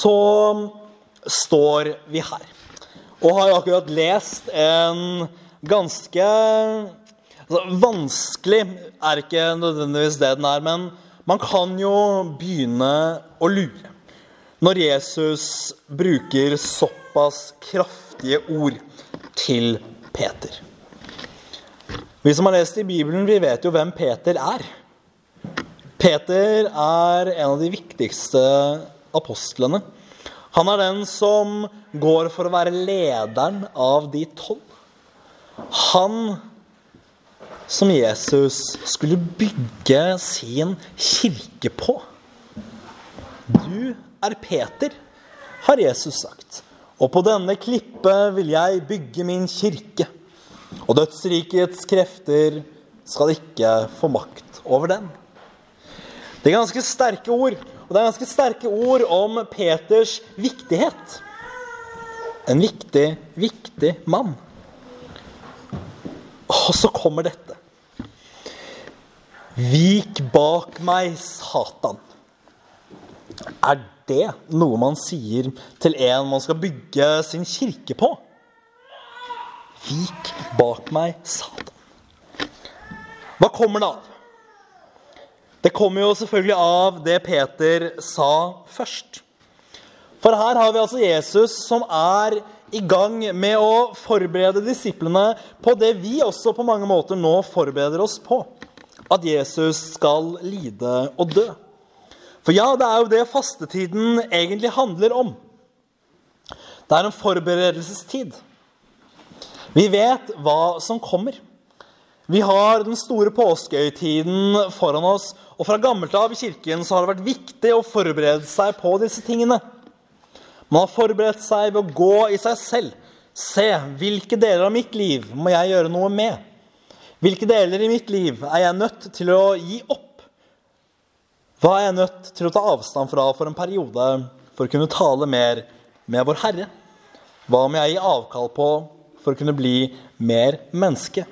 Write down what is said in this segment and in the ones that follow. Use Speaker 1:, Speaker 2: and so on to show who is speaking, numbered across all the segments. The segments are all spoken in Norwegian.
Speaker 1: så står vi her. Og har akkurat lest en ganske altså, Vanskelig er ikke nødvendigvis det den er, men man kan jo begynne å lure når Jesus bruker såpass kraftige ord til Peter. Vi som har lest i Bibelen, vi vet jo hvem Peter er. Peter er en av de viktigste apostlene. Han er den som går for å være lederen av de tolv. Han som Jesus skulle bygge sin kirke på. Du er Peter, har Jesus sagt. Og på denne klippet vil jeg bygge min kirke. Og dødsrikets krefter skal ikke få makt over den. Det er ganske sterke ord, og det er ganske sterke ord om Peters viktighet. En viktig, viktig mann. Og så kommer dette. Vik bak meg, Satan. Er det noe man sier til en man skal bygge sin kirke på? Vik bak meg, Satan. Hva kommer det av? Det kommer jo selvfølgelig av det Peter sa først. For her har vi altså Jesus som er i gang med å forberede disiplene på det vi også på mange måter nå forbereder oss på. At Jesus skal lide og dø. For ja, det er jo det fastetiden egentlig handler om. Det er en forberedelsestid. Vi vet hva som kommer. Vi har den store påskehøytiden foran oss, og fra gammelt av i kirken så har det vært viktig å forberede seg på disse tingene. Man har forberedt seg ved å gå i seg selv. Se hvilke deler av mitt liv må jeg gjøre noe med? Hvilke deler i mitt liv er jeg nødt til å gi opp? Hva er jeg nødt til å ta avstand fra for en periode for å kunne tale mer med vår Herre? Hva må jeg gi avkall på for å kunne bli mer menneske?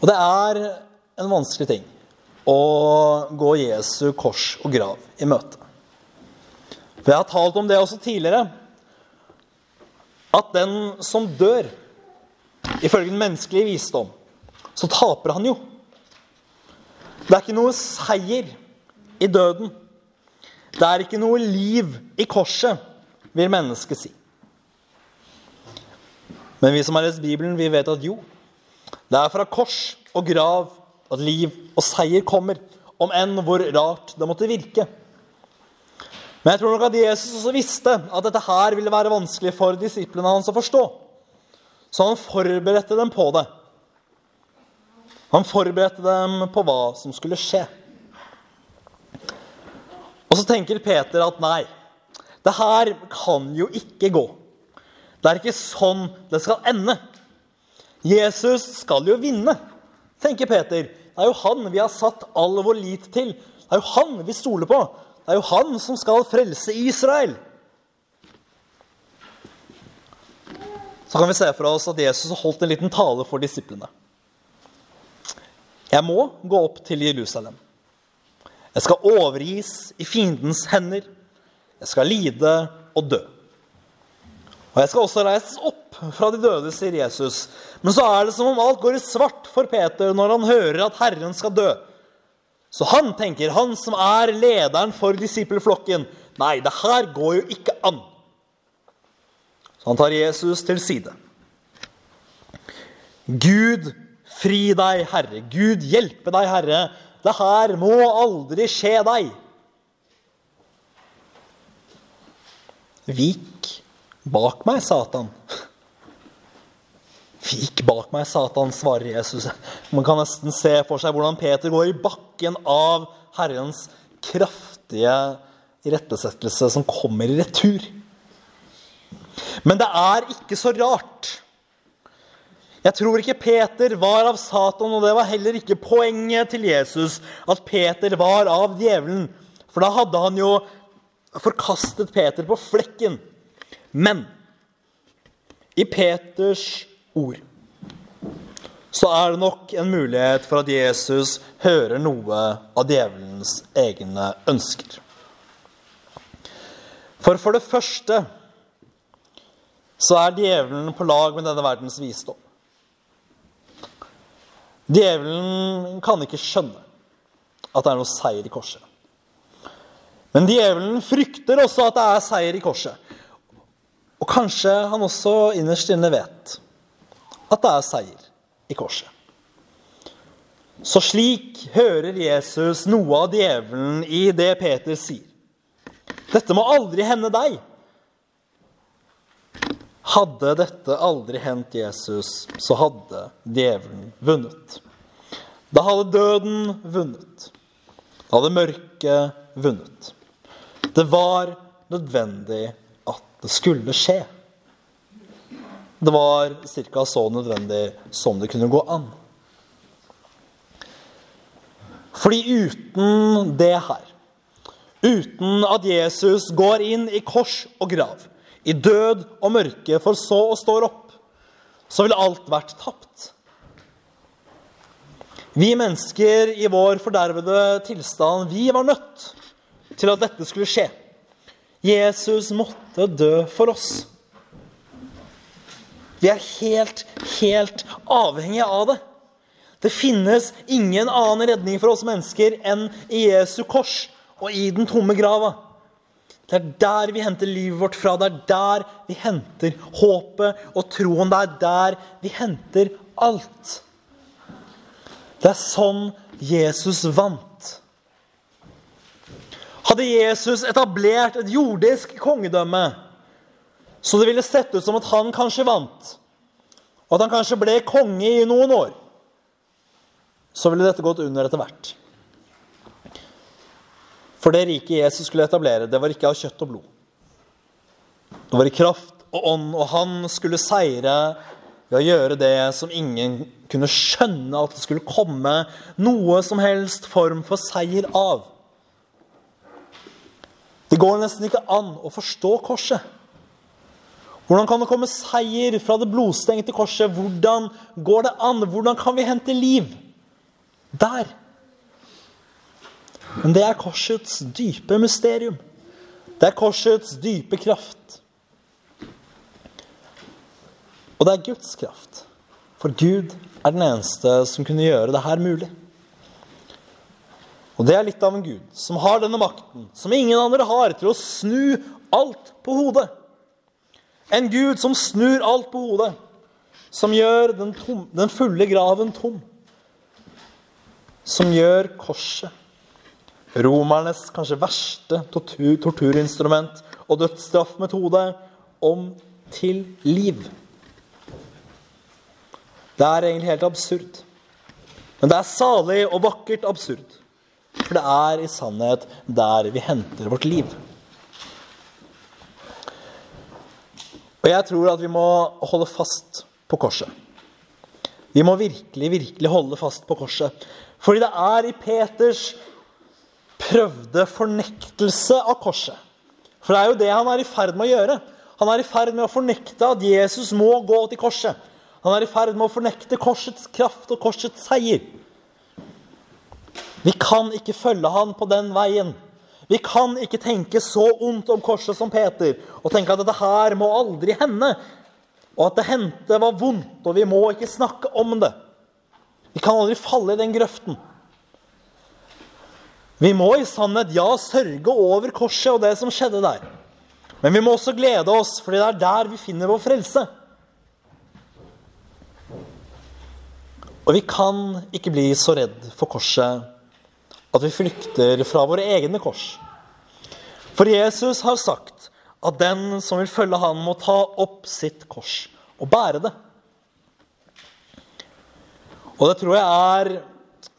Speaker 1: Og det er en vanskelig ting å gå Jesu kors og grav i møte. For jeg har talt om det også tidligere. At den som dør, ifølge den menneskelige visdom, så taper han jo. Det er ikke noe seier i døden. Det er ikke noe liv i korset, vil mennesket si. Men vi som har lest Bibelen, vi vet at jo, det er fra kors og grav at liv og seier kommer, om enn hvor rart det måtte virke. Men jeg tror nok at Jesus også visste at dette her ville være vanskelig for disiplene hans å forstå. Så han forberedte dem på det. Han forberedte dem på hva som skulle skje. Og så tenker Peter at nei, det her kan jo ikke gå. Det er ikke sånn det skal ende. Jesus skal jo vinne, tenker Peter. Det er jo han vi har satt all vår lit til. Det er jo han vi stoler på. Det er jo han som skal frelse Israel. Så kan vi se for oss at Jesus holdt en liten tale for disiplene. Jeg må gå opp til Jerusalem. Jeg skal overgis i fiendens hender. Jeg skal lide og dø. Og jeg skal også reises opp fra de døde, sier Jesus. Men så er det som om alt går i svart for Peter når han hører at Herren skal dø. Så han tenker, han som er lederen for disippelflokken, nei, det her går jo ikke an. Så han tar Jesus til side. Gud fri deg, Herre. Gud hjelpe deg, Herre. Det her må aldri skje deg. Vik Bak meg, Satan. Fik bak meg, Satan, svarer Jesus. Man kan nesten se for seg hvordan Peter går i bakken av Herrens kraftige irettesettelse som kommer i retur. Men det er ikke så rart. Jeg tror ikke Peter var av Satan, og det var heller ikke poenget til Jesus at Peter var av djevelen. For da hadde han jo forkastet Peter på flekken. Men i Peters ord så er det nok en mulighet for at Jesus hører noe av djevelens egne ønsker. For for det første så er djevelen på lag med denne verdens visdom. Djevelen kan ikke skjønne at det er noe seier i korset. Men djevelen frykter også at det er seier i korset. Og kanskje han også innerst inne vet at det er seier i korset. Så slik hører Jesus noe av djevelen i det Peter sier. Dette må aldri hende deg. Hadde dette aldri hendt Jesus, så hadde djevelen vunnet. Da hadde døden vunnet. Da hadde mørket vunnet. Det var nødvendig at det skulle skje. Det var ca. så nødvendig som det kunne gå an. Fordi uten det her, uten at Jesus går inn i kors og grav, i død og mørke, for så å stå opp, så ville alt vært tapt. Vi mennesker i vår fordervede tilstand, vi var nødt til at dette skulle skje. Jesus måtte dø for oss. Vi er helt, helt avhengige av det. Det finnes ingen annen redning for oss mennesker enn i Jesu kors og i den tomme grava. Det er der vi henter livet vårt fra. Det er der vi henter håpet og troen. Det er der vi henter alt. Det er sånn Jesus vant. Hadde Jesus etablert et jordisk kongedømme, så det ville sett ut som at han kanskje vant, og at han kanskje ble konge i noen år, så ville dette gått under etter hvert. For det riket Jesus skulle etablere, det var ikke av kjøtt og blod. Det var i kraft og ånd, og han skulle seire ved å gjøre det som ingen kunne skjønne at det skulle komme noe som helst form for seier av. Det går nesten ikke an å forstå korset. Hvordan kan det komme seier fra det blodstengte korset? Hvordan går det an? Hvordan kan vi hente liv? Der. Men det er korsets dype mysterium. Det er korsets dype kraft. Og det er Guds kraft. For Gud er den eneste som kunne gjøre det her mulig. Og det er litt av en Gud som har denne makten, som ingen andre har, til å snu alt på hodet. En Gud som snur alt på hodet. Som gjør den, tom, den fulle graven tom. Som gjør korset romernes kanskje verste tortur, torturinstrument og dødsstraffmetode om til liv. Det er egentlig helt absurd. Men det er salig og vakkert absurd. For det er i sannhet der vi henter vårt liv. Og jeg tror at vi må holde fast på korset. Vi må virkelig, virkelig holde fast på korset. Fordi det er i Peters prøvde fornektelse av korset. For det er jo det han er i ferd med å gjøre. Han er i ferd med å fornekte at Jesus må gå til korset. Han er i ferd med å fornekte korsets kraft og korsets seier. Vi kan ikke følge han på den veien. Vi kan ikke tenke så ondt om korset som Peter og tenke at dette her må aldri hende. Og at det hendte var vondt, og vi må ikke snakke om det. Vi kan aldri falle i den grøften. Vi må i sannhet, ja, sørge over korset og det som skjedde der. Men vi må også glede oss, fordi det er der vi finner vår frelse. Og vi kan ikke bli så redd for korset at vi flykter fra våre egne kors. For Jesus har sagt at den som vil følge han må ta opp sitt kors og bære det. Og det tror jeg er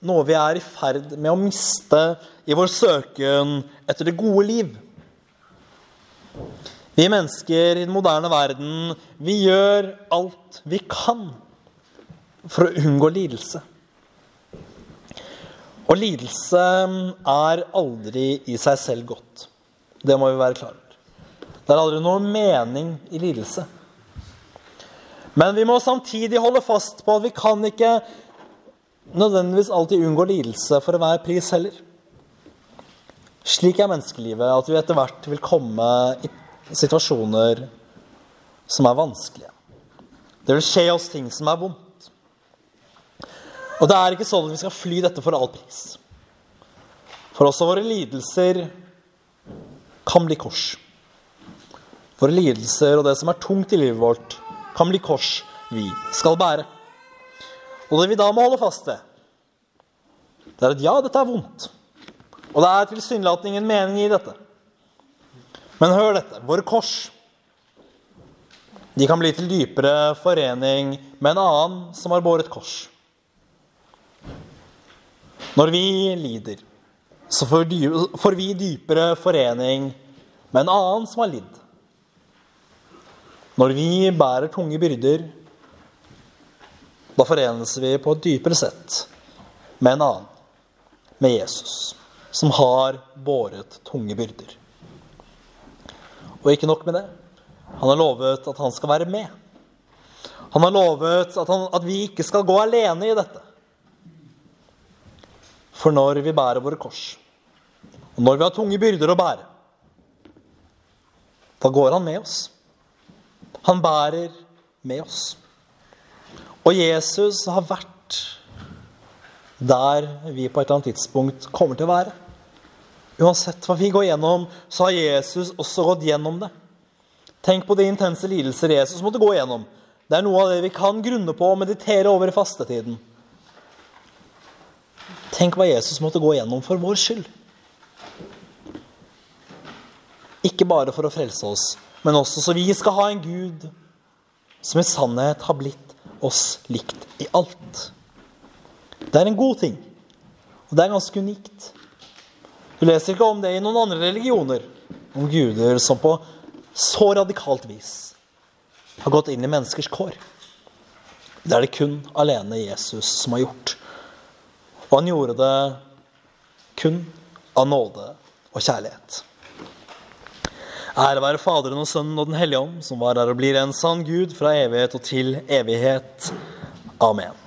Speaker 1: noe vi er i ferd med å miste i vår søken etter det gode liv. Vi mennesker i den moderne verden, vi gjør alt vi kan for å unngå lidelse. Og lidelse er aldri i seg selv godt. Det må vi være klar over. Det er aldri noen mening i lidelse. Men vi må samtidig holde fast på at vi kan ikke nødvendigvis alltid unngå lidelse for enhver pris heller. Slik er menneskelivet at vi etter hvert vil komme i situasjoner som er vanskelige. Det vil skje oss ting som er vondt. Og det er ikke sånn at vi skal fly dette for all pris. For også våre lidelser kan bli kors. Våre lidelser og det som er tungt i livet vårt, kan bli kors vi skal bære. Og det vi da må holde fast ved, det er at ja, dette er vondt. Og det er tilsynelatende ingen mening i dette. Men hør dette. Våre kors de kan bli til dypere forening med en annen som har båret kors. Når vi lider, så får vi dypere forening med en annen som har lidd. Når vi bærer tunge byrder, da forenes vi på et dypere sett med en annen, med Jesus, som har båret tunge byrder. Og ikke nok med det. Han har lovet at han skal være med. Han har lovet at, han, at vi ikke skal gå alene i dette. For når vi bærer våre kors, og når vi har tunge byrder å bære, da går han med oss. Han bærer med oss. Og Jesus har vært der vi på et eller annet tidspunkt kommer til å være. Uansett hva vi går gjennom, så har Jesus også gått gjennom det. Tenk på de intense lidelser Jesus måtte gå gjennom. Det er noe av det vi kan grunne på og meditere over i fastetiden. Tenk hva Jesus måtte gå gjennom for vår skyld. Ikke bare for å frelse oss, men også så vi skal ha en Gud som i sannhet har blitt oss likt i alt. Det er en god ting, og det er ganske unikt. Du leser ikke om det i noen andre religioner, om guder som på så radikalt vis har gått inn i menneskers kår. Det er det kun alene Jesus som har gjort. Og han gjorde det kun av nåde og kjærlighet. Ære være Faderen og Sønnen og Den hellige ånd, som var der og blir en sann Gud fra evighet og til evighet. Amen.